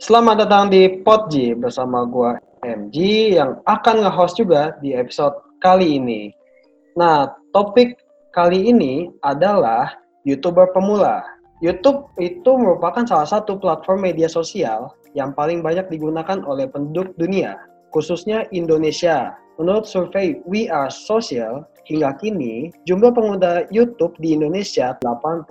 Selamat datang di Podji bersama gua MG yang akan nge-host juga di episode kali ini. Nah, topik kali ini adalah YouTuber pemula. YouTube itu merupakan salah satu platform media sosial yang paling banyak digunakan oleh penduduk dunia, khususnya Indonesia. Menurut survei We Are Social, hingga kini jumlah pengguna YouTube di Indonesia 88%.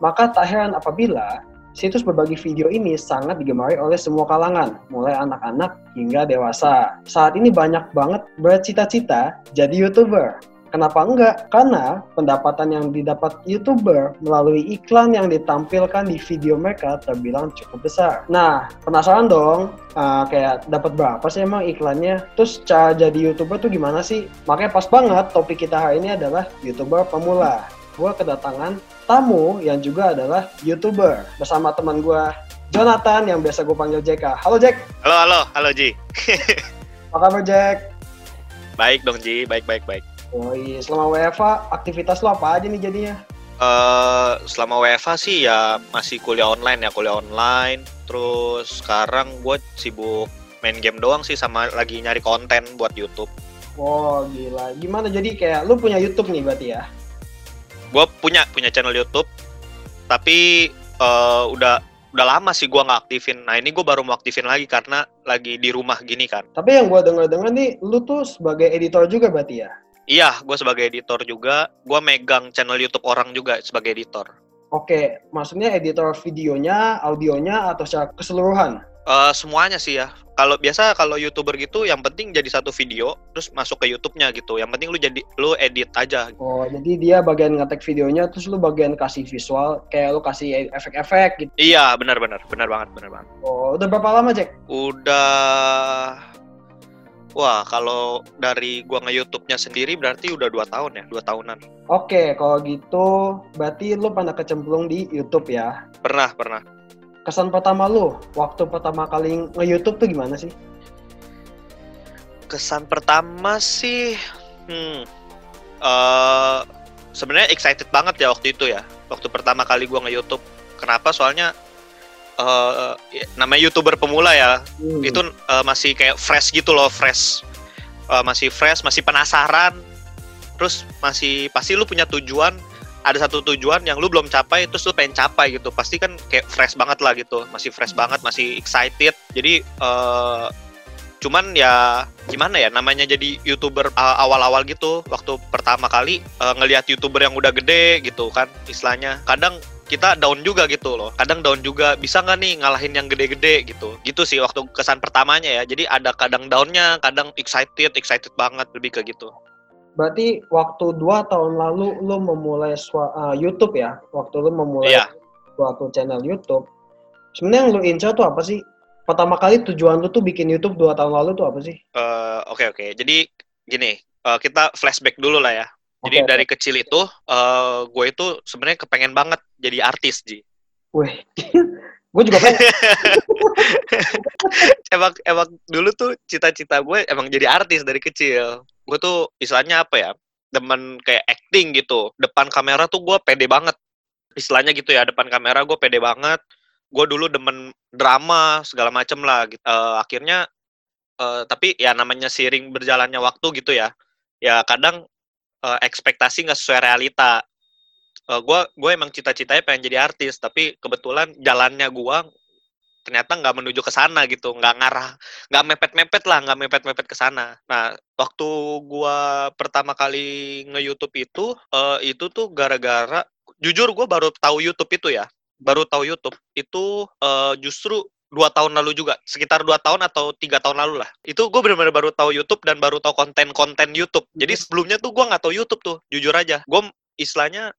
Maka tak heran apabila Situs berbagi video ini sangat digemari oleh semua kalangan, mulai anak-anak hingga dewasa. Saat ini banyak banget bercita-cita jadi YouTuber. Kenapa enggak? Karena pendapatan yang didapat YouTuber melalui iklan yang ditampilkan di video mereka terbilang cukup besar. Nah, penasaran dong, uh, kayak dapat berapa sih emang iklannya? Terus cara jadi YouTuber tuh gimana sih? Makanya pas banget topik kita hari ini adalah YouTuber pemula. Gue kedatangan tamu yang juga adalah YouTuber bersama teman gue Jonathan yang biasa gue panggil JK. Halo Jack. Halo halo halo Ji. Apa kabar Jack? Baik dong Ji, baik baik baik. Oh iya, selama WFA aktivitas lo apa aja nih jadinya? Uh, selama WFA sih ya masih kuliah online ya kuliah online. Terus sekarang gue sibuk main game doang sih sama lagi nyari konten buat YouTube. Oh gila, gimana jadi kayak lu punya YouTube nih berarti ya? Gue punya punya channel YouTube tapi uh, udah udah lama sih gue nggak aktifin. Nah ini gue baru mau aktifin lagi karena lagi di rumah gini kan. Tapi yang gue denger dengar nih lu tuh sebagai editor juga berarti ya? Iya gue sebagai editor juga. Gue megang channel YouTube orang juga sebagai editor. Oke, maksudnya editor videonya, audionya, atau secara keseluruhan? Uh, semuanya sih ya. Kalau biasa kalau youtuber gitu, yang penting jadi satu video, terus masuk ke YouTube-nya gitu. Yang penting lu jadi lu edit aja. Oh, jadi dia bagian ngetek videonya, terus lu bagian kasih visual, kayak lu kasih efek-efek gitu. Iya, benar-benar, benar banget, benar banget. Oh, udah berapa lama Jack? Udah Wah, kalau dari gua nge-YouTube-nya sendiri berarti udah dua tahun ya, dua tahunan. Oke, kalau gitu berarti lu pernah kecemplung di YouTube ya? Pernah, pernah. Kesan pertama lu waktu pertama kali nge-YouTube tuh gimana sih? Kesan pertama sih, hmm, uh, sebenarnya excited banget ya waktu itu ya, waktu pertama kali gua nge-YouTube. Kenapa? Soalnya uh, namanya youtuber pemula ya hmm. itu uh, masih kayak fresh gitu loh fresh uh, masih fresh masih penasaran terus masih pasti lu punya tujuan ada satu tujuan yang lu belum capai terus lu pengen capai gitu. Pasti kan kayak fresh banget lah gitu. Masih fresh hmm. banget masih excited. Jadi uh, cuman ya gimana ya namanya jadi youtuber awal-awal gitu waktu pertama kali uh, ngelihat youtuber yang udah gede gitu kan istilahnya. Kadang kita down juga gitu loh. Kadang down juga bisa nggak nih ngalahin yang gede-gede gitu. Gitu sih waktu kesan pertamanya ya. Jadi ada kadang downnya kadang excited excited banget lebih ke gitu berarti waktu dua tahun lalu lo memulai uh, YouTube ya waktu lo memulai yeah. suatu channel YouTube sebenarnya yang lo incar tuh apa sih pertama kali tujuan lo tuh bikin YouTube dua tahun lalu tuh apa sih oke uh, oke okay, okay. jadi gini uh, kita flashback dulu lah ya jadi okay. dari kecil itu uh, gue itu sebenarnya kepengen banget jadi artis Ji. Wih, gue juga pengen. emang emang dulu tuh cita-cita gue emang jadi artis dari kecil. Gue tuh istilahnya apa ya? Demen kayak acting gitu. Depan kamera tuh gue pede banget. Istilahnya gitu ya, depan kamera gue pede banget. Gue dulu demen drama segala macem lah. Gitu. Uh, akhirnya, uh, tapi ya namanya seiring berjalannya waktu gitu ya. Ya kadang uh, ekspektasi nggak sesuai realita. Gue gue emang cita-citanya pengen jadi artis, tapi kebetulan jalannya gue ternyata nggak menuju ke sana gitu, nggak ngarah, nggak mepet-mepet lah, nggak mepet-mepet ke sana. Nah, waktu gue pertama kali nge-YouTube itu, uh, itu tuh gara-gara, jujur gue baru tahu YouTube itu ya, baru tahu YouTube itu uh, justru dua tahun lalu juga sekitar dua tahun atau tiga tahun lalu lah itu gue benar-benar baru tahu YouTube dan baru tahu konten-konten YouTube jadi hmm. sebelumnya tuh gue nggak tahu YouTube tuh jujur aja gue istilahnya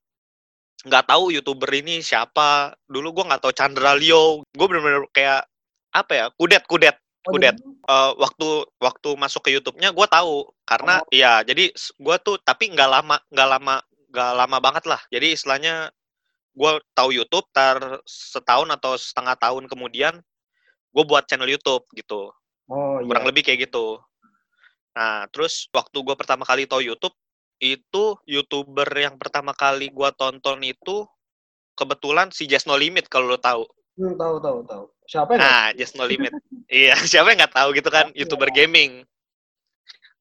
nggak tahu youtuber ini siapa dulu gue nggak tahu Chandra Leo gue benar-benar kayak apa ya kudet kudet oh, kudet uh, waktu waktu masuk ke YouTube-nya gue tahu karena oh. ya jadi gue tuh tapi nggak lama nggak lama nggak lama banget lah jadi istilahnya gue tahu YouTube tar setahun atau setengah tahun kemudian gue buat channel YouTube gitu. Oh, iya. Kurang lebih kayak gitu. Nah, terus waktu gue pertama kali tahu YouTube, itu YouTuber yang pertama kali gue tonton itu kebetulan si Just No Limit kalau lo tahu. Hmm, tahu, tahu, tahu. Siapa yang Nah, Just No Limit. iya, siapa yang nggak tahu gitu kan. YouTuber gaming.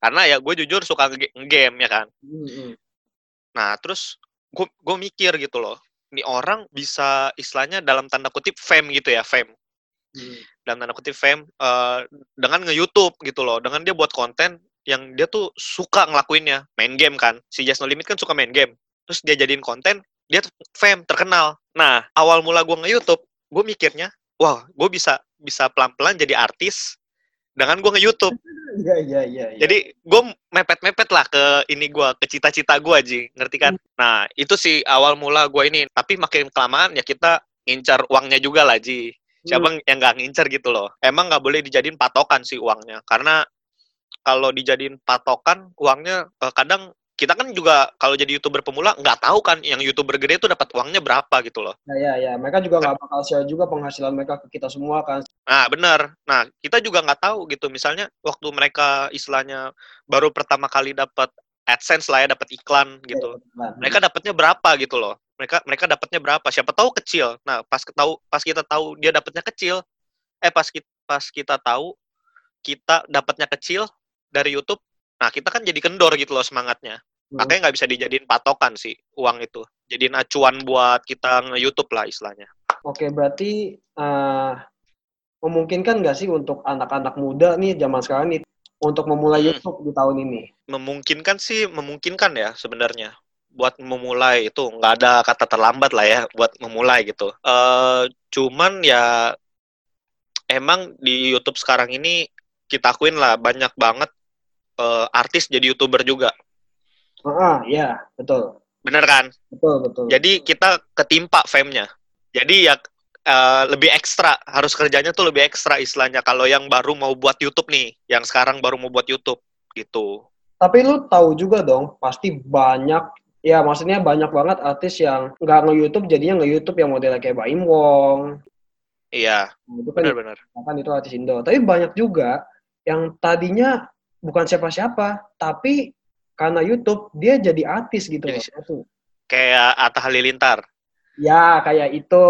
Karena ya gue jujur suka nge-game ya kan. Hmm, hmm. Nah, terus gue gue mikir gitu loh. Ini orang bisa istilahnya dalam tanda kutip fame gitu ya, fame. Hmm. Dalam tanda kutip fame eh, dengan nge-YouTube gitu loh. Dengan dia buat konten yang dia tuh suka ngelakuinnya. Main game kan. Si Just No Limit kan suka main game. Terus dia jadiin konten, dia tuh fame, terkenal. Nah, awal mula gue nge-YouTube, gue mikirnya, wah, gue bisa bisa pelan-pelan jadi artis dengan gue nge-YouTube. Iya, iya, iya. iya. Jadi gue mepet-mepet lah ke ini gue, ke cita-cita gue Ji, ngerti kan? Nah itu sih awal mula gue ini. Tapi makin kelamaan ya kita ngincar uangnya juga lah Ji. Siapa yang nggak ngincar gitu loh. Emang nggak boleh dijadiin patokan sih uangnya. Karena kalau dijadiin patokan uangnya eh, kadang kita kan juga kalau jadi youtuber pemula nggak tahu kan yang youtuber gede itu dapat uangnya berapa gitu loh. Ya, ya, ya. Mereka juga nggak bakal share juga penghasilan mereka ke kita semua kan. Nah, benar. Nah, kita juga nggak tahu gitu. Misalnya waktu mereka istilahnya baru pertama kali dapat AdSense lah ya, dapat iklan gitu. Nah, Mereka dapatnya berapa gitu loh. Mereka mereka dapatnya berapa? Siapa tahu kecil. Nah, pas tahu pas kita tahu dia dapatnya kecil, eh pas kita pas kita tahu kita dapatnya kecil dari YouTube, nah kita kan jadi kendor gitu loh semangatnya. Hmm. Makanya nggak bisa dijadiin patokan sih uang itu. Jadiin acuan buat kita nge-YouTube lah istilahnya. Oke, berarti eh, memungkinkan nggak sih untuk anak-anak muda nih zaman sekarang nih untuk memulai Hmm. YouTube di tahun ini? memungkinkan sih memungkinkan ya sebenarnya buat memulai itu nggak ada kata terlambat lah ya buat memulai gitu. eh cuman ya emang di YouTube sekarang ini kita akuin lah banyak banget eh, artis jadi youtuber juga, Ah, iya, betul, bener kan? betul, betul. Jadi kita ketimpa fame-nya. Jadi ya eh, lebih ekstra harus kerjanya tuh lebih ekstra istilahnya kalau yang baru mau buat YouTube nih, yang sekarang baru mau buat YouTube gitu. Tapi lu tahu juga dong, pasti banyak, ya maksudnya banyak banget artis yang nggak nge-YouTube jadinya nge-YouTube yang modelnya kayak Baim Wong. Iya, Nah, Itu kan, benar-benar. kan itu artis Indo. Tapi banyak juga yang tadinya bukan siapa-siapa, tapi karena YouTube dia jadi artis gitu Jadi loh. Kayak Atta Halilintar. Ya, kayak itu.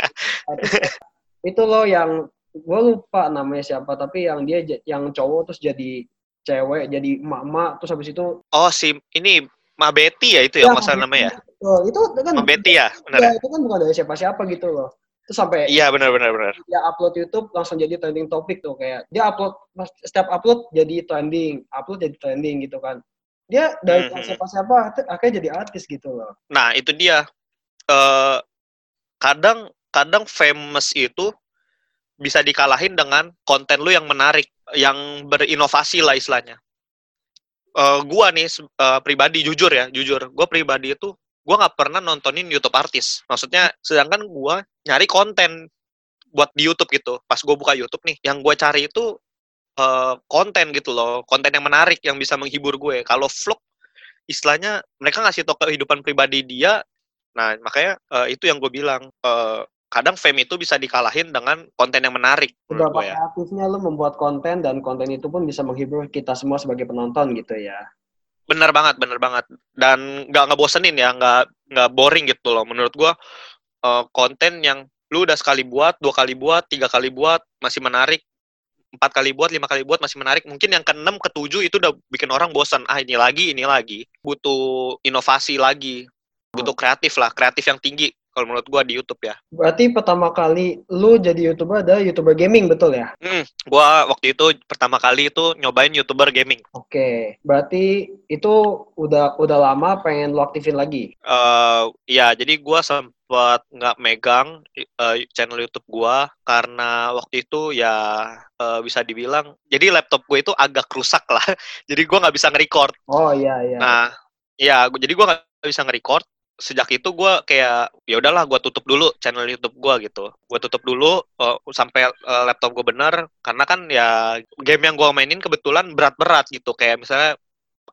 Itu loh yang gue lupa namanya siapa, tapi yang dia yang cowok terus jadi cewek, jadi mama, terus habis itu Oh, si ini Ma Betty ya itu ya, Ya, masalah namanya ya? Oh, itu kan Ma Betty ya, benar ya, ya? itu kan bukan dari siapa-siapa gitu loh. Terus sampai Iya, benar benar benar. dia upload YouTube langsung jadi trending topik tuh kayak dia upload setiap upload jadi trending, upload jadi trending gitu kan. Dia dari Mhm. siapa-siapa itu akhirnya jadi artis gitu loh. Nah, itu dia. Eh kadang kadang famous itu bisa dikalahin dengan konten lu yang menarik, yang berinovasi lah istilahnya. Eh gua nih eh, pribadi jujur ya, jujur. Gua pribadi itu gua nggak pernah nontonin YouTube artis. Maksudnya sedangkan gua nyari konten buat di YouTube gitu. Pas gua buka YouTube nih, yang gua cari itu eh, konten gitu loh, konten yang menarik yang bisa menghibur gue. Kalau vlog istilahnya mereka ngasih tau kehidupan pribadi dia. Nah, makanya eh, itu yang gue bilang eh, kadang fame itu bisa dikalahin dengan konten yang menarik gue ya. kreatifnya lu membuat konten dan konten itu pun bisa menghibur kita semua sebagai penonton gitu ya. Bener banget, bener banget. Dan nggak ngebosenin ya, nggak nggak boring gitu loh. Menurut gue eh, konten yang lu udah sekali buat, dua kali buat, tiga kali buat masih menarik, empat kali buat, lima kali buat masih menarik. Mungkin yang keenam, ketujuh itu udah bikin orang bosan. Ah ini lagi, ini lagi. Butuh inovasi lagi, butuh kreatif lah, kreatif yang tinggi. Kalau menurut gua di YouTube ya. Berarti pertama kali lu jadi YouTuber ada YouTuber gaming betul ya? Hmm, gua waktu itu pertama kali itu nyobain YouTuber gaming. Oke, berarti itu udah udah lama pengen lu aktifin lagi. eh ya, jadi gua sempat nggak megang eh, channel YouTube gua karena waktu itu ya eh, bisa dibilang, jadi laptop gue itu agak rusak lah. jadi gua nggak bisa nge-record. Oh iya iya. Nah, ya, jadi gua nggak bisa nge-record. Sejak itu gua kayak ya udahlah gua tutup dulu channel YouTube gua gitu. Gua tutup dulu eh, sampai eh, laptop gue bener karena kan ya game yang gua mainin kebetulan berat-berat gitu kayak misalnya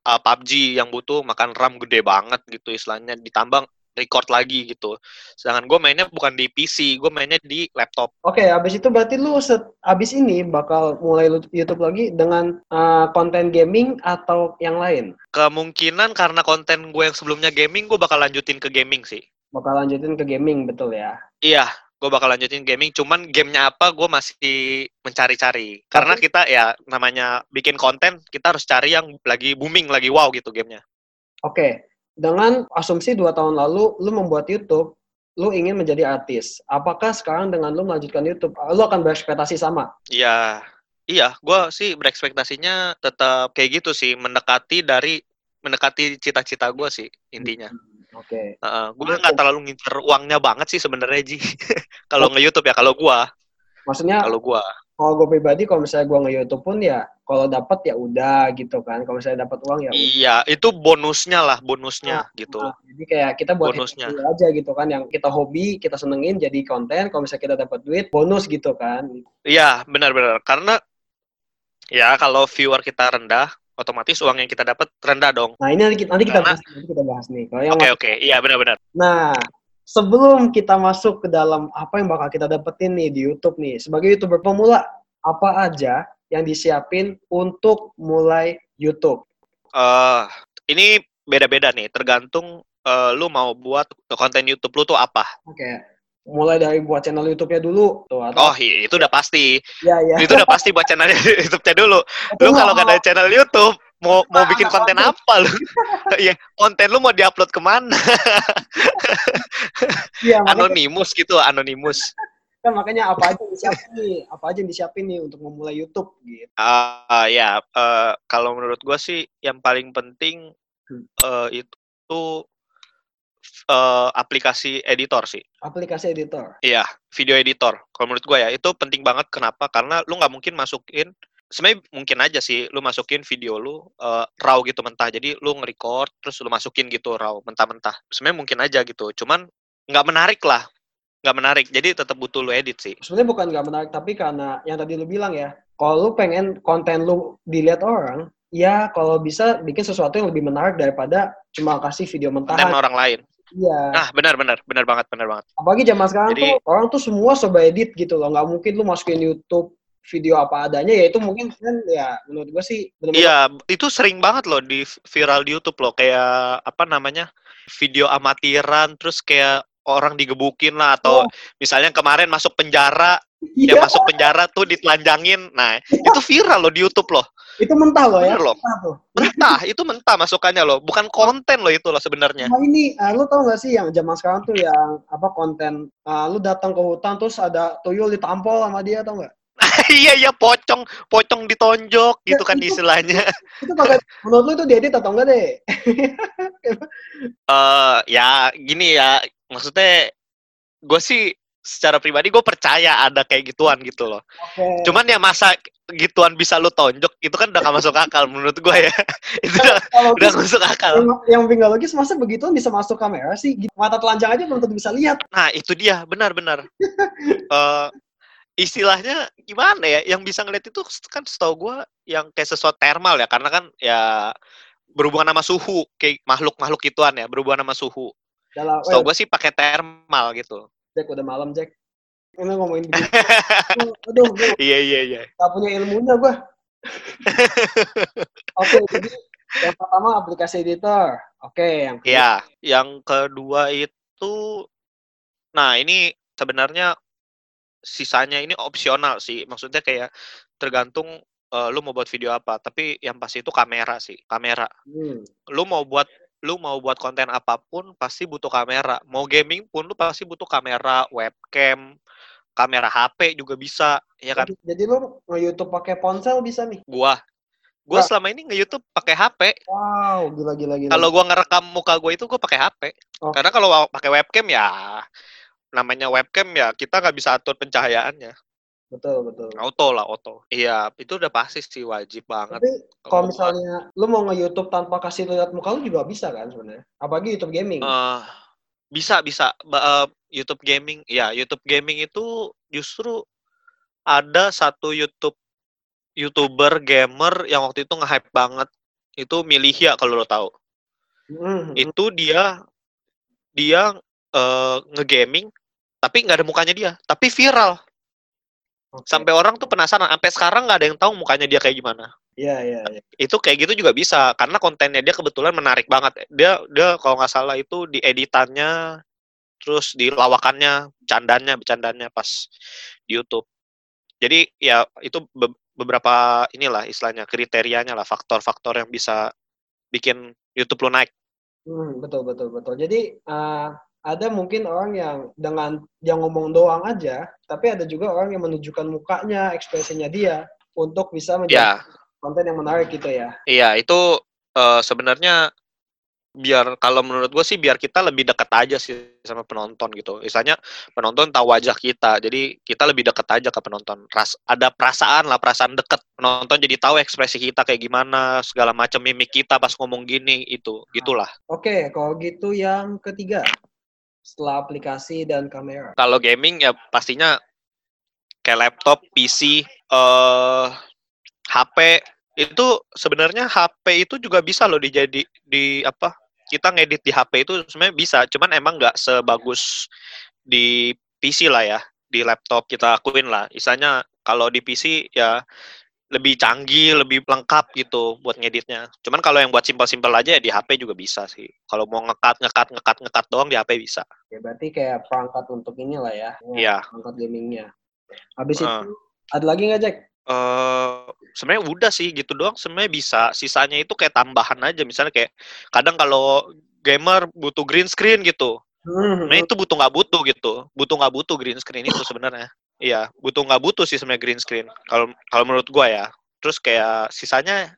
uh, PUBG yang butuh makan RAM gede banget gitu istilahnya ditambah record lagi gitu. Sedangkan gue mainnya bukan di PC, gue mainnya di laptop. Oke, abis itu berarti lu set, abis ini bakal mulai YouTube lagi dengan uh, konten gaming atau yang lain? Kemungkinan karena konten gue yang sebelumnya gaming, gue bakal lanjutin ke gaming sih. Bakal lanjutin ke gaming, betul ya? Iya, gue bakal lanjutin gaming cuman gamenya apa gue masih mencari-cari karena kita ya namanya bikin konten kita harus cari yang lagi booming lagi wow gitu gamenya Oke, dengan asumsi dua tahun lalu lu membuat YouTube, lu ingin menjadi artis. Apakah sekarang dengan lu melanjutkan YouTube, lu akan berekspektasi sama? Iya, iya, gue sih berekspektasinya tetap kayak gitu sih, mendekati dari mendekati cita-cita gue sih intinya. Oke. gue nggak terlalu ngincer uangnya banget sih sebenarnya Ji. kalau nge YouTube ya, kalau gue, Maksudnya kalau gue, kalau gue pribadi kalau misalnya gue nge-YouTube pun ya kalau dapat ya udah gitu kan. Kalau misalnya dapat uang ya udah. iya itu bonusnya lah, bonusnya gitu. Nah, jadi kayak kita buat Bonusnya. aja gitu kan yang kita hobi, kita senengin jadi konten. Kalau misalnya kita dapat duit, bonus gitu kan. Iya, benar-benar. Karena ya kalau viewer kita rendah, otomatis uang yang kita dapat rendah dong. Nah, ini nanti kita, nanti kita Karena- bahas, nanti kita bahas nih. Kalau yang Oke oke, iya benar-benar. Nah, sebelum kita masuk ke dalam apa yang bakal kita dapetin nih di YouTube nih, sebagai YouTuber pemula, apa aja yang disiapin untuk mulai YouTube? eh ini beda-beda nih, tergantung eh, lu mau buat konten YouTube lu tuh apa. Oke, mulai dari buat channel YouTube-nya dulu tuh atau Oh, itu udah pasti. ya ya. Itu udah pasti buat channel YouTube-nya dulu. Lu kalau nggak ada channel YouTube, mau mau bikin konten apa lu? Iya, konten lu mau diupload ke mana? Makanya, Anonimus gitu, anonimus. kan makanya apa aja yang disiapin nih? Apa aja yang disiapin nih untuk memulai YouTube gitu. Ah ya, eh, kalau menurut gua sih yang paling penting eh, itu eh, aplikasi editor sih. Aplikasi editor. Iya, video editor. Kalau menurut gua ya itu penting banget. Kenapa? Karena lu nggak mungkin masukin. Sebenarnya mungkin aja sih lu masukin video lu eh, raw gitu mentah. Jadi lu nge-record terus lu masukin gitu raw mentah-mentah. Sebenarnya mungkin aja gitu. Cuman nggak menarik lah. Nggak menarik. Jadi tetap butuh lu edit sih. Sebenarnya bukan nggak menarik, tapi karena yang tadi lu bilang ya, kalau lu pengen konten lu dilihat orang, ya kalau bisa bikin sesuatu yang lebih menarik daripada cuma kasih video Dan mentahan. orang lain. Iya. Nah, benar-benar, benar banget, benar banget. Apalagi zaman sekarang Jadi- tuh orang tuh semua serba edit gitu loh. Nggak mungkin lu masukin YouTube video apa adanya, ya itu mungkin kan ya menurut gua sih benar-benar Iya, itu sering banget loh di viral di YouTube loh, kayak apa namanya video amatiran, terus kayak orang digebukin lah atau Oh. misalnya kemarin masuk penjara, Iya, yang masuk penjara tuh ditelanjangin, nah itu viral loh di YouTube loh, itu mentah loh ya. loh, Mentah tuh. mentah itu mentah masukannya loh, bukan konten loh itu loh sebenarnya. Nah ini, ah, lu tau gak sih yang zaman sekarang tuh yang apa konten, ah, lu datang ke hutan terus ada tuyul ditampol sama dia tau gak? iya iya pocong, pocong ditonjok gitu Ya, kan itu- istilahnya. Itu kagak, menurut lu itu diedit atau enggak deh? Eh ya gini ya, maksudnya gue sih secara pribadi gue percaya ada kayak gituan gitu loh. Oke. Cuman ya masa gituan bisa lu tonjok itu kan udah gak masuk akal menurut gue ya. itu udah, Kalau udah logis, gak masuk akal. yang, yang bikin logis masa begitu bisa masuk kamera sih? Mata telanjang aja belum tentu bisa lihat. Nah itu dia benar-benar. Eh istilahnya gimana ya? Yang bisa ngeliat itu kan setahu gue yang kayak sesuatu thermal ya karena kan ya berhubungan sama suhu kayak makhluk-makhluk gituan ya berhubungan sama suhu. Dalam, Setahu eh, gue sih pakai thermal gitu. Jack udah malam Jack. Ini ngomongin begini. Aduh, gue Iya iya iya. gak punya ilmunya gue. Oke, jadi yang pertama aplikasi editor. Oke, yang kedua. Iya, yang kedua itu, nah ini sebenarnya sisanya ini opsional sih. Maksudnya kayak tergantung eh, lu mau buat video apa. Tapi yang pasti itu kamera sih, kamera. Hmm. Lu mau buat lu mau buat konten apa pun pasti butuh kamera. Mau gaming pun lu pasti butuh kamera, webcam, kamera HP juga bisa, ya kan? Jadi, jadi lu nge-YouTube pakai ponsel bisa nih. Gua gua Nah. selama ini nge-YouTube pakai HP. Wow, gila gila gila. Kalau gua ngerekam muka gua itu gua pakai HP. Oh. Karena kalau pakai webcam ya namanya webcam ya kita nggak bisa atur pencahayaannya. betul betul. Auto lah, auto. Iya, itu udah pasti sih wajib banget. Tapi kalau misalnya lu mau nge-YouTube tanpa kasih lihat muka lu juga bisa kan sebenarnya. Apalagi YouTube gaming. Eh, bisa bisa eh, YouTube gaming. Ya, YouTube gaming itu justru ada satu YouTube YouTuber gamer yang waktu itu nge-hype banget. Itu Milihia kalau lo tahu. Hmm, hmm. Itu dia dia eh, nge-gaming tapi nggak ada mukanya dia, tapi viral. Oke. Sampai orang tuh penasaran, sampai sekarang nggak ada yang tahu mukanya dia kayak gimana. Iya iya iya. Itu kayak gitu juga bisa, karena kontennya dia kebetulan menarik banget. Dia dia kalau nggak salah itu di editannya terus di lawakannya, bercandanya, bercandanya pas di YouTube. Jadi ya itu be beberapa inilah istilahnya kriterianya lah faktor-faktor yang bisa bikin YouTube lu naik. Hmm, betul betul betul. Jadi uh, ada mungkin orang yang dengan yang ngomong doang aja, tapi ada juga orang yang menunjukkan mukanya, ekspresinya dia untuk bisa menjadi ya. konten yang menarik gitu ya. Iya, itu uh, sebenarnya biar kalau menurut gue sih biar kita lebih dekat aja sih sama penonton gitu. Misalnya penonton tahu wajah kita, jadi kita lebih dekat aja ke penonton. Ras, ada perasaan lah, perasaan deket penonton jadi tahu ekspresi kita kayak gimana, segala macam mimik kita pas ngomong gini itu, gitulah. Oke, kalau gitu yang ketiga setelah aplikasi dan kamera? Kalau gaming ya pastinya kayak laptop, PC, uh, eh, HP itu sebenarnya HP itu juga bisa loh dijadi di apa kita ngedit di HP itu sebenarnya bisa cuman emang nggak sebagus di PC lah ya di laptop kita akuin lah istilahnya kalau di PC ya lebih canggih, lebih lengkap gitu buat ngeditnya. Cuman kalau yang buat simpel-simpel aja ya di HP juga bisa sih. Kalau mau ngekat, ngekat, ngekat, ngekat doang di HP bisa. Ya berarti kayak perangkat untuk inilah ya. Iya. Perangkat gamingnya. Habis uh. itu ada lagi nggak Jack? Uh, sebenarnya udah sih gitu doang sebenarnya bisa sisanya itu kayak tambahan aja misalnya kayak kadang kalau gamer butuh green screen gitu hmm. nah itu butuh nggak butuh gitu butuh nggak butuh green screen itu sebenarnya Iya, butuh nggak butuh sih sebenarnya green screen. Kalau kalau menurut gua ya. Terus kayak sisanya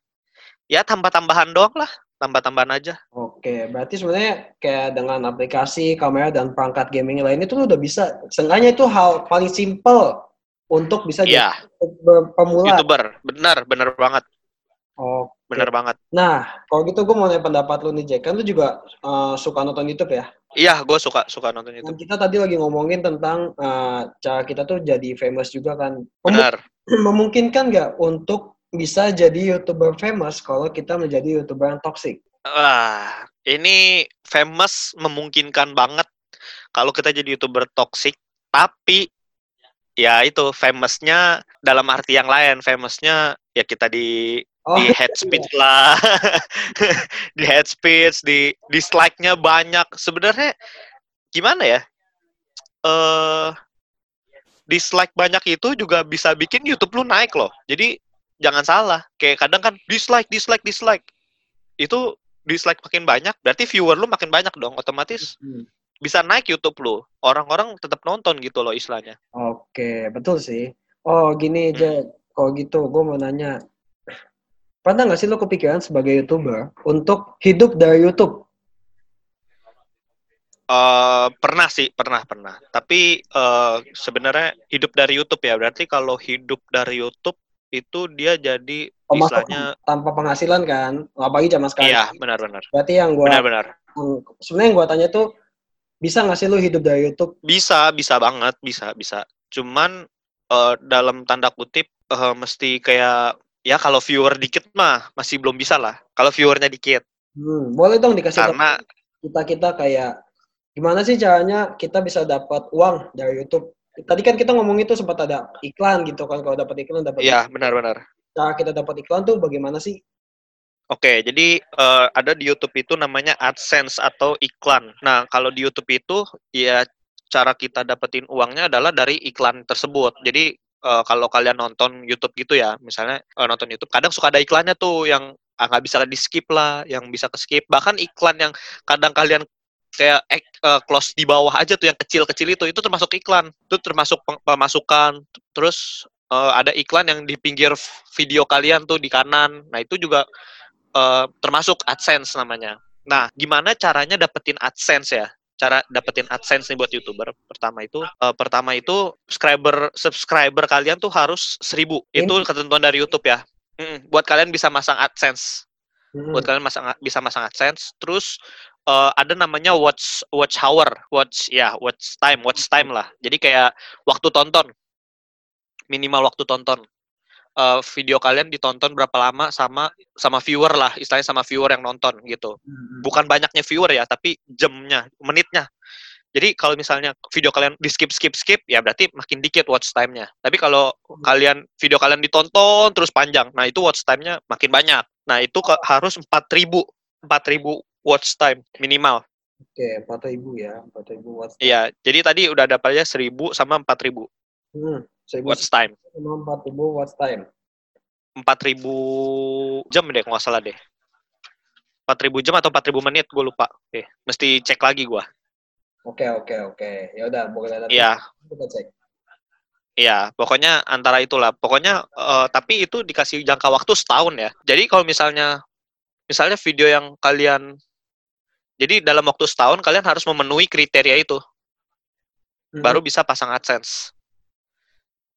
ya tambah-tambahan doang lah, tambah-tambahan aja. Oke, berarti sebenarnya kayak dengan aplikasi, kamera dan perangkat gaming lain itu udah bisa. Seenggaknya itu hal paling simple untuk bisa ya. jadi pemula. YouTuber, benar, benar banget. Oh, benar banget. Nah, kalau gitu gue mau nanya pendapat lu nih Jack, kan lu juga uh, suka nonton YouTube ya? Iya, gue suka suka nonton itu. kita tadi lagi ngomongin tentang uh, cara kita tuh jadi famous juga kan. Mem Benar. Memungkinkan nggak untuk bisa jadi youtuber famous kalau kita menjadi youtuber yang toxic? Wah, ini famous memungkinkan banget kalau kita jadi youtuber toxic. Tapi ya itu famousnya dalam arti yang lain. Famousnya ya kita di Oh, di head speech lah, di head speech, di dislike-nya banyak. Sebenarnya gimana ya? Eh uh, dislike banyak itu juga bisa bikin YouTube lu naik loh. Jadi jangan salah. Kayak kadang kan dislike, dislike, dislike. Itu dislike makin banyak, berarti viewer lu makin banyak dong. Otomatis hmm. bisa naik YouTube lu. Orang-orang tetap nonton gitu loh istilahnya. Oke, betul sih. Oh, gini aja. Hmm. Kalau gitu, gue mau nanya pernah nggak sih lo kepikiran sebagai youtuber untuk hidup dari YouTube? Uh, pernah sih, pernah pernah. Tapi uh, sebenarnya hidup dari YouTube ya. Berarti kalau hidup dari YouTube itu dia jadi istilahnya tanpa penghasilan kan, apalagi zaman sekarang. Iya, benar-benar. Berarti yang gue benar-benar. Sebenarnya yang gue tanya tuh bisa nggak sih lo hidup dari YouTube? Bisa, bisa banget, bisa, bisa. Cuman uh, dalam tanda kutip uh, mesti kayak ya kalau viewer dikit mah masih belum bisa lah. Kalau viewernya dikit. Hmm, boleh dong dikasih Karena kita kita kayak gimana sih caranya kita bisa dapat uang dari YouTube? Tadi kan kita ngomong itu sempat ada iklan gitu kan kalau dapat iklan dapat. Iya benar-benar. Cara kita dapat iklan tuh bagaimana sih? Oke, jadi uh, ada di YouTube itu namanya AdSense atau iklan. Nah, kalau di YouTube itu ya cara kita dapetin uangnya adalah dari iklan tersebut. Jadi uh, kalau kalian nonton YouTube gitu ya, misalnya uh, nonton YouTube, kadang suka ada iklannya tuh yang ah, nggak bisa di skip lah, yang bisa ke skip. Bahkan iklan yang kadang kalian kayak uh, close di bawah aja tuh yang kecil-kecil itu, itu termasuk iklan, itu termasuk pemasukan. Terus uh, ada iklan yang di pinggir video kalian tuh di kanan, nah itu juga uh, termasuk AdSense namanya. Nah, gimana caranya dapetin AdSense ya? Cara dapetin AdSense nih buat YouTuber. Pertama itu uh, pertama itu subscriber subscriber kalian tuh harus seribu. Itu ketentuan dari YouTube ya. Mm, buat kalian bisa masang AdSense. Hmm. Buat kalian masang bisa masang AdSense. Terus uh, ada namanya watch watch hour, watch ya, watch time, watch time lah. Jadi kayak waktu tonton. Minimal waktu tonton uh, video kalian ditonton berapa lama sama sama viewer lah, istilahnya sama viewer yang nonton gitu. Hmm. Bukan banyaknya viewer ya, tapi jamnya, menitnya. Jadi kalau misalnya video kalian di skip skip skip ya berarti makin dikit watch time-nya. Tapi kalau hmm. kalian video kalian ditonton terus panjang, nah itu watch time-nya makin banyak. Nah, itu ke, harus 4000 4000 watch time minimal. Oke, empat ribu ya, empat ribu watts. Iya, jadi tadi udah dapatnya 1000 sama 4000 Hmm, seribu watts time. Sama empat ribu watts time. 4000 jam deh nggak salah deh. 4000 jam atau 4000 menit gue lupa. Oke, mesti cek lagi gua. Oke, oke, oke. Ya udah, boleh Iya, kita cek. iya, pokoknya antara itulah. Pokoknya eh, tapi itu dikasih jangka waktu setahun ya. Jadi kalau misalnya misalnya video yang kalian jadi dalam waktu setahun kalian harus memenuhi kriteria itu Mhm. baru bisa pasang AdSense.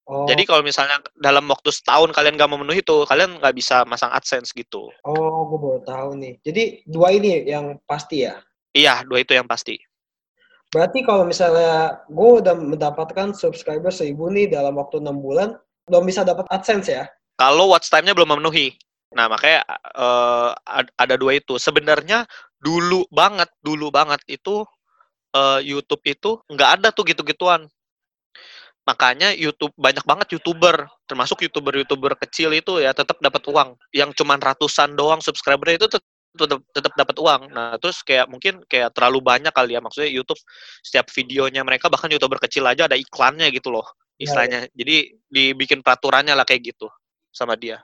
Oh, Jadi kalau misalnya dalam waktu setahun kalian gak memenuhi itu, kalian nggak bisa masang AdSense gitu. oh, gue baru tahu nih. Jadi dua ini yang pasti ya. Iya, dua itu yang pasti. Berarti kalau misalnya gue udah mendapatkan subscriber seribu nih dalam waktu enam bulan, belum bisa dapat AdSense ya? Kalau watch time-nya belum memenuhi. Nah, makanya ad- ada dua itu. Sebenarnya dulu banget, dulu banget itu eh, YouTube itu nggak ada tuh gitu-gituan. Makanya YouTube banyak banget YouTuber, termasuk YouTuber-YouTuber kecil itu ya tetap dapat uang. Yang cuman ratusan doang subscriber itu tet- tetap tetap dapat uang. Nah, terus kayak mungkin kayak terlalu banyak kali ya maksudnya YouTube setiap videonya mereka bahkan YouTuber kecil aja ada iklannya gitu loh istilahnya. Jadi dibikin peraturannya lah kayak gitu sama dia.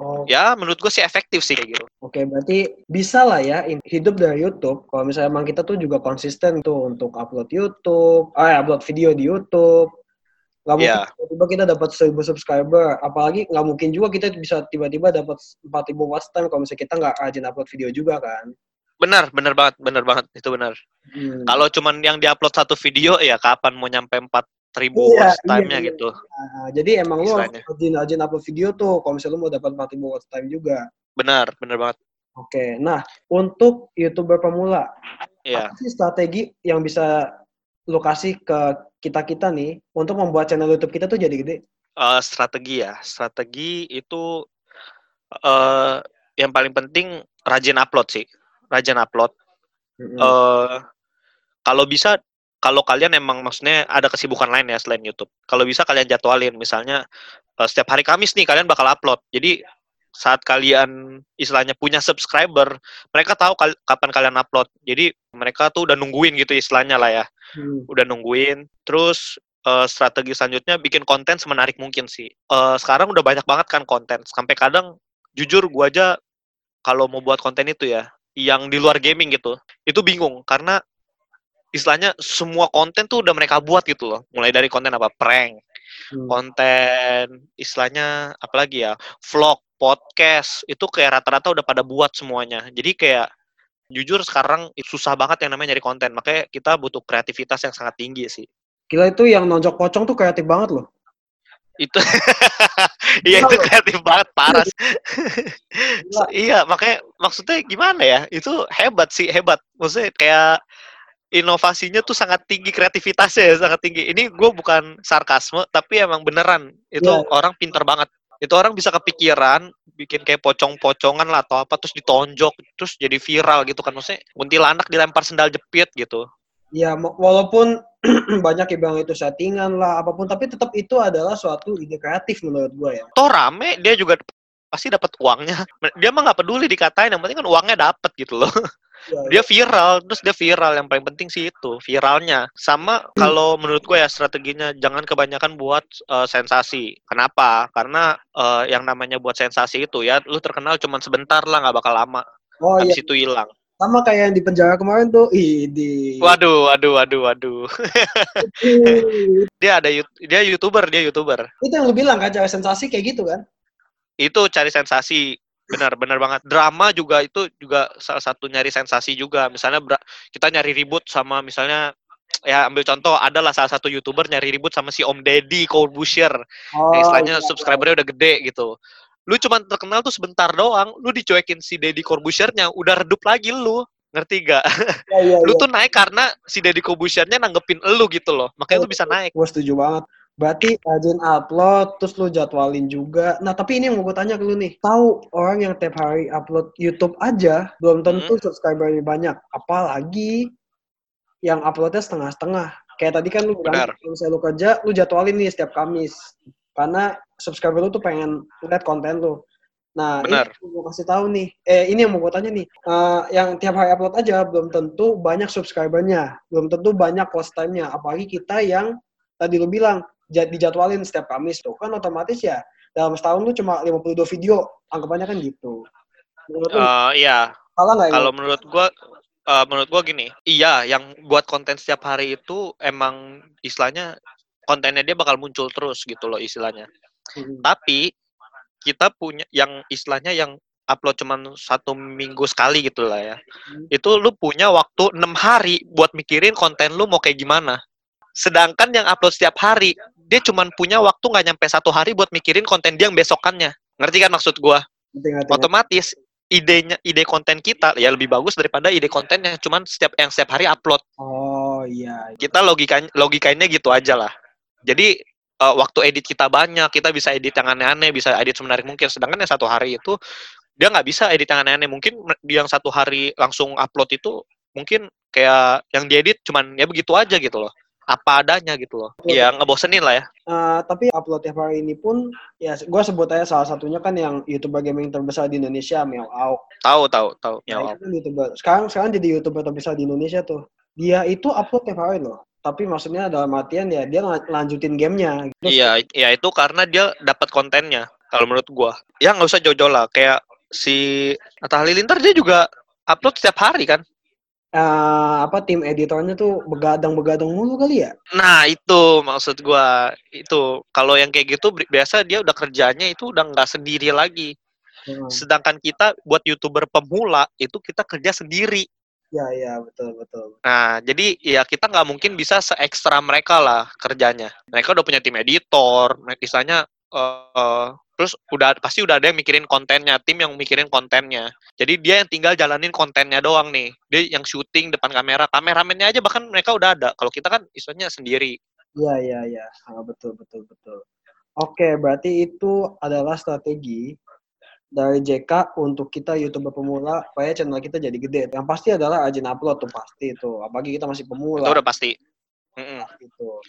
Oh, Ya, menurut gue sih efektif sih kayak gitu. Oke, berarti bisa lah ya hidup dari YouTube. Kalau misalnya emang kita tuh juga konsisten tuh untuk upload YouTube, ah upload video di YouTube. Nggak mungkin Iya. tiba-tiba kita dapat 1000 subscriber. Apalagi nggak mungkin juga kita bisa tiba-tiba dapat 4000 watch time kalau misalnya kita nggak rajin upload video juga kan. Benar, benar banget, benar banget. Itu benar. Hmm. Kalau cuman yang diupload satu video, ya kapan mau nyampe 4000 Iya, watch iya, time-nya iya. gitu. Nah, jadi emang lu harus Istilahnya. rajin-rajin upload video tuh kalau misalnya lu mau dapat 4000 watch time juga. Benar, benar banget. Oke, nah untuk youtuber pemula, Iya. apa sih strategi yang bisa lu kasih ke kita-kita nih untuk membuat channel YouTube kita tuh jadi gede? Eh, strategi ya. Strategi itu eh yang paling penting rajin upload sih. Rajin upload. Mm-mm. eh kalau bisa kalau kalian emang maksudnya ada kesibukan lain ya selain YouTube. Kalau bisa kalian jadwalin misalnya eh, setiap hari Kamis nih kalian bakal upload. Jadi saat kalian istilahnya punya subscriber, mereka tahu kal- kapan kalian upload. Jadi mereka tuh udah nungguin gitu istilahnya lah ya. Hmm. Udah nungguin. Terus eh, strategi selanjutnya bikin konten semenarik mungkin sih. Eh, sekarang udah banyak banget kan konten. Sampai kadang jujur gua aja kalau mau buat konten itu ya, yang di luar gaming gitu, itu bingung karena istilahnya semua konten tuh udah mereka buat gitu loh. Mulai dari konten apa prank, Hmm. konten istilahnya apalagi ya, vlog, podcast, itu kayak rata-rata udah pada buat semuanya. Jadi kayak jujur sekarang susah banget yang namanya nyari konten. Makanya kita butuh kreativitas yang sangat tinggi sih. Gila itu yang nonjok pocong tuh kreatif banget loh. Itu Iya itu kreatif banget parah. Iya, makanya maksudnya gimana ya? Itu hebat sih, hebat. Maksudnya kayak inovasinya tuh sangat tinggi, kreativitasnya ya sangat tinggi. Ini gue bukan sarkasme, tapi emang beneran. Itu Iya. orang pinter banget. Itu orang bisa kepikiran, bikin kayak pocong-pocongan lah atau apa, terus ditonjok, terus jadi viral gitu kan. Maksudnya kuntilanak dilempar sendal jepit gitu. Ya walaupun banyak yang bilang itu settingan lah apa pun, tapi tetap itu adalah suatu ide kreatif menurut gue ya. Toh rame, dia juga pasti dapat uangnya. Dia mah nggak peduli dikatain, yang penting kan uangnya dapat gitu loh. Ya, dia viral terus dia viral. Yang paling penting sih itu viralnya. Sama kalau menurut gue ya strateginya jangan kebanyakan buat eh, sensasi. Kenapa? Karena eh, yang namanya buat sensasi itu ya lu terkenal cuma sebentar lah nggak bakal lama. Oh iya, habis itu hilang. Sama kayak yang di penjara kemarin tuh. Ih, di waduh waduh waduh waduh. Dia ada dia youtuber dia youtuber. Itu yang lu bilang kan cara sensasi kayak gitu kan? itu cari sensasi benar benar banget. Drama juga itu juga salah satu nyari sensasi juga. Misalnya kita nyari ribut sama misalnya ya ambil contoh adalah salah satu youtuber nyari ribut sama si Om Deddy Corbusier. Oh, istilahnya iya, subscribernya udah gede gitu. Lu cuman terkenal tuh sebentar doang lu dicuekin si Deddy Corbusiernya udah redup lagi lu. Ngerti gak? iya, iya, lu iya. tuh naik karena si Deddy Corbusiernya nanggepin lu gitu loh. Makanya lu bisa naik. Gue setuju banget. Berarti rajin upload, terus lu jadwalin juga. Nah, tapi ini yang mau gue tanya ke lu nih. Tahu orang yang tiap hari upload YouTube aja, belum tentu subscribernya banyak. Apalagi yang uploadnya setengah-setengah. Kayak tadi kan lu bilang, kalau misalnya lu kerja, lu jadwalin nih setiap Kamis. Karena subscriber lu tuh pengen lihat konten lu. Nah, Benar. ini mau kasih tahu nih. Eh, ini yang mau gue tanya nih. Eh, yang tiap hari upload aja belum tentu banyak subscribernya, belum tentu banyak watch time-nya. Apalagi kita yang tadi lu bilang dijadwalin setiap Kamis tuh kan otomatis ya dalam setahun tuh cuma 52 video. Anggapannya kan gitu. Menurut Eh, iya, salah nggak ya? kalau menurut gua eh, menurut gua gini, iya yang buat konten setiap hari itu emang istilahnya kontennya dia bakal muncul terus gitu loh istilahnya. Hmm. Tapi kita punya yang istilahnya yang upload cuman satu minggu sekali gitu lah ya. Hmm. Itu lu punya waktu enam hari buat mikirin konten lu mau kayak gimana. Sedangkan yang upload setiap hari, dia cuman punya waktu nggak nyampe satu hari buat mikirin konten dia yang besokannya. Ngerti kan maksud ngerti. Otomatis idenya ide konten kita ya lebih bagus daripada ide kontennya cuman setiap yang setiap hari upload. Oh iya. Kita logikanya logikanya gitu aja lah. Jadi eh, waktu edit kita banyak, kita bisa edit yang aneh-aneh, bisa edit semenarik mungkin. Sedangkan yang satu hari itu dia nggak bisa edit yang aneh-aneh. Mungkin dia yang satu hari langsung upload itu mungkin kayak yang diedit cuman ya begitu aja gitu loh. Apa adanya gitu loh. Ya ngebosenin lah ya. Eh, tapi upload tiap hari ini pun ya gue sebut aja salah satunya kan yang youtuber gaming terbesar di Indonesia Auk. Tahu tahu tahu. Nah, itu kan youtuber. Sekarang sekarang jadi youtuber terbesar di Indonesia tuh. Dia itu upload tiap hari loh. Tapi maksudnya dalam artian ya dia lanjutin gamenya. Terus- Iya, ya itu karena dia dapat kontennya. Kalau menurut gua, ya nggak usah jauh-jauh lah. Kayak si Atta Halilintar dia juga upload setiap hari kan. Eh, apa tim editornya tuh begadang-begadang mulu kali ya? Nah itu maksud gua itu kalau yang kayak gitu bi- biasa dia udah kerjanya itu udah nggak sendiri lagi. Hmm. Sedangkan kita buat youtuber pemula itu kita kerja sendiri. Ya ya betul betul. Nah jadi ya kita nggak mungkin bisa se ekstra mereka lah kerjanya. Mereka udah punya tim editor, mereka istilahnya eh, eh, terus udah pasti udah ada yang mikirin kontennya, tim yang mikirin kontennya. Jadi dia yang tinggal jalanin kontennya doang nih. Dia yang syuting depan kamera, kameramennya aja bahkan mereka udah ada. Kalau kita kan istilahnya sendiri. Ya ya ya. Ah, betul betul betul. Oke berarti itu adalah strategi dari JK untuk kita youtuber pemula supaya channel kita jadi gede. Yang pasti adalah rajin upload tuh pasti itu. Apalagi kita masih Itu pemula udah pasti. Mm-mm. gitu.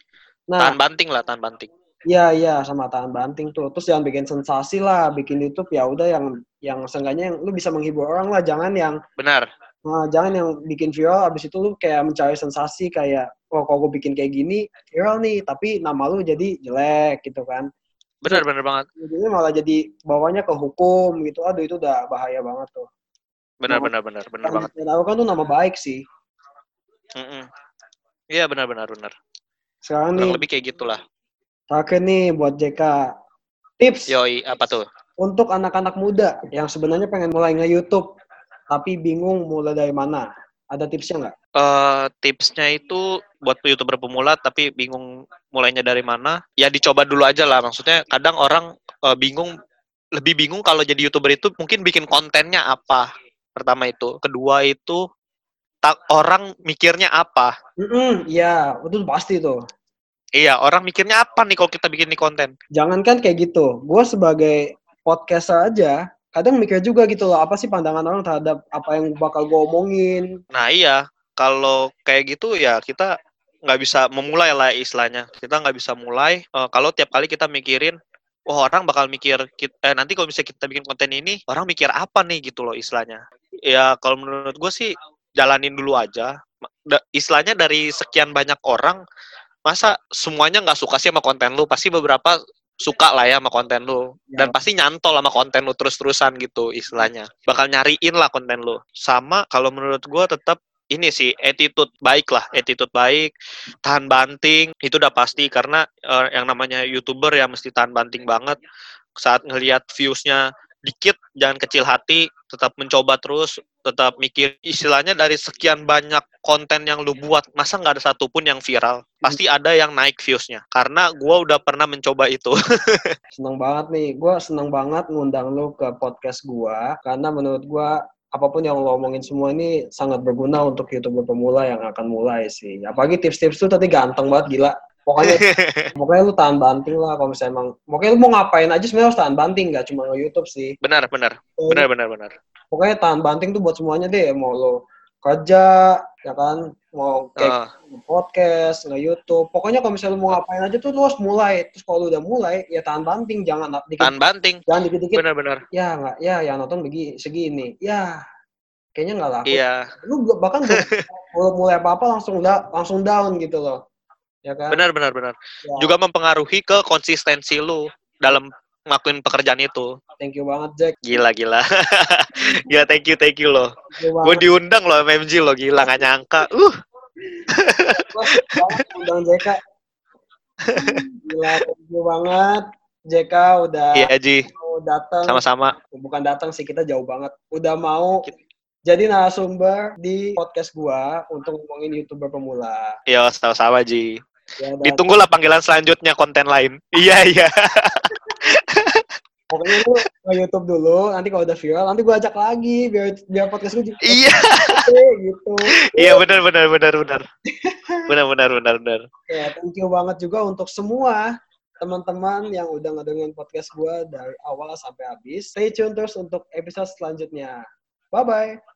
Nah, Tahan banting lah, tahan banting. Iya iya sama tahan banting tuh. Terus jangan bikin sensasi lah, bikin YouTube ya udah yang yang seenggaknya yang lu bisa menghibur orang lah, jangan yang Benar. nah, jangan yang bikin viral abis itu lu kayak mencari sensasi kayak oh kalau gue bikin kayak gini viral nih, tapi nama lu jadi jelek gitu kan. Benar, benar banget. Jadi malah jadi bawanya ke hukum gitu. Aduh itu udah bahaya banget tuh. Benar, Mau- benar, benar, benar banget. ditaruhkan tuh nama baik sih. Iya, benar, benar, benar. Sekarang Kurang nih lebih kayak gitulah. Terakhir nih buat JK tips Yoi, apa tuh? untuk anak-anak muda yang sebenarnya pengen mulai nge-YouTube tapi bingung mulai dari mana. Ada tipsnya nggak? eh tipsnya itu buat youtuber pemula tapi bingung mulainya dari mana ya dicoba dulu aja lah maksudnya kadang orang eh, bingung lebih bingung kalau jadi youtuber itu mungkin bikin kontennya apa pertama itu kedua itu tak orang mikirnya apa Mm iya, itu pasti tuh. Iya orang mikirnya apa nih kalau kita bikin nih konten? Jangankan kayak gitu. Gue sebagai podcaster aja, kadang mikir juga gitu loh, apa sih pandangan orang terhadap apa yang bakal gue omongin. nah iya. Kalau kayak gitu ya kita nggak bisa memulai lah istilahnya. Kita nggak bisa mulai eh, kalau tiap kali kita mikirin wah orang bakal mikir eh, nanti kalau bisa kita bikin konten ini orang mikir apa nih gitu loh istilahnya. Ya kalau menurut gue sih jalanin dulu aja. Da- istilahnya dari sekian banyak orang masa semuanya nggak suka sih sama konten lu? Pasti beberapa suka lah ya sama konten lu. Dan Ya. pasti nyantol sama konten lu terus-terusan gitu istilahnya. Bakal nyariin lah konten lu. Sama kalau menurut gue tetap ini sih attitude baik lah. Attitude baik tahan banting itu udah pasti. Karena eh, yang namanya youtuber ya mesti tahan banting banget. Saat ngelihat viewsnya dikit jangan kecil hati tetap mencoba terus tetap mikir istilahnya dari sekian banyak konten yang lu buat masa nggak ada satupun yang viral pasti ada yang naik viewsnya karena gua udah pernah mencoba itu Seneng banget nih, gue seneng banget ngundang lo ke podcast gue, karena menurut gue apa pun yang lo omongin semua ini sangat berguna untuk youtuber pemula yang akan mulai sih. Apalagi tips-tips tuh tadi ganteng banget gila. Pokoknya pokoknya lu tahan banting lah kalau misalnya emang pokoknya lu mau ngapain aja sebenarnya harus tahan banting nggak cuma nge YouTube sih. benar benar benar benar benar Pokoknya tahan banting tuh buat semuanya deh mau lo kerja, ya kan, mau kayak Ah, podcast, nge YouTube. Pokoknya kalau misalnya lu mau ngapain aja tuh lu harus mulai. Terus kalau lu udah mulai, ya tahan banting, jangan dikit, tahan banting. jangan dikit-dikit. Benar-benar. Ya nggak, ya yang nonton begi segini. Ya kayaknya nggak laku. Iya. Lu bahkan belum mulai apa-apa langsung da, langsung down gitu loh. Ya kan? Benar benar benar. Ya, Juga mempengaruhi ke konsistensi lu dalam ngelakuin pekerjaan itu. Thank you banget Jack. Gila gila. gila thank you thank you loh. Gue diundang loh MMG lo gila gak nyangka. Uh, undang JK. Gila, thank you banget. JK udah iya Ji, datang. sama-sama. Bukan datang sih, kita jauh banget. Udah mau jadi narasumber di podcast gua untuk ngomongin YouTuber pemula. Yo, sama-sama Ji. Ya, Ditunggulah panggilan selanjutnya konten lain. Iya, iya. pokoknya lu ke YouTube dulu, nanti kalau udah viral, nanti gua ajak lagi biar biar podcast gua juga iya. gede, gitu. Iya, benar benar benar benar. Benar benar benar benar. Ya, thank you banget juga untuk semua teman-teman yang udah ngedengerin podcast gua dari awal sampai habis. Stay tune terus untuk episode selanjutnya. Bye-bye.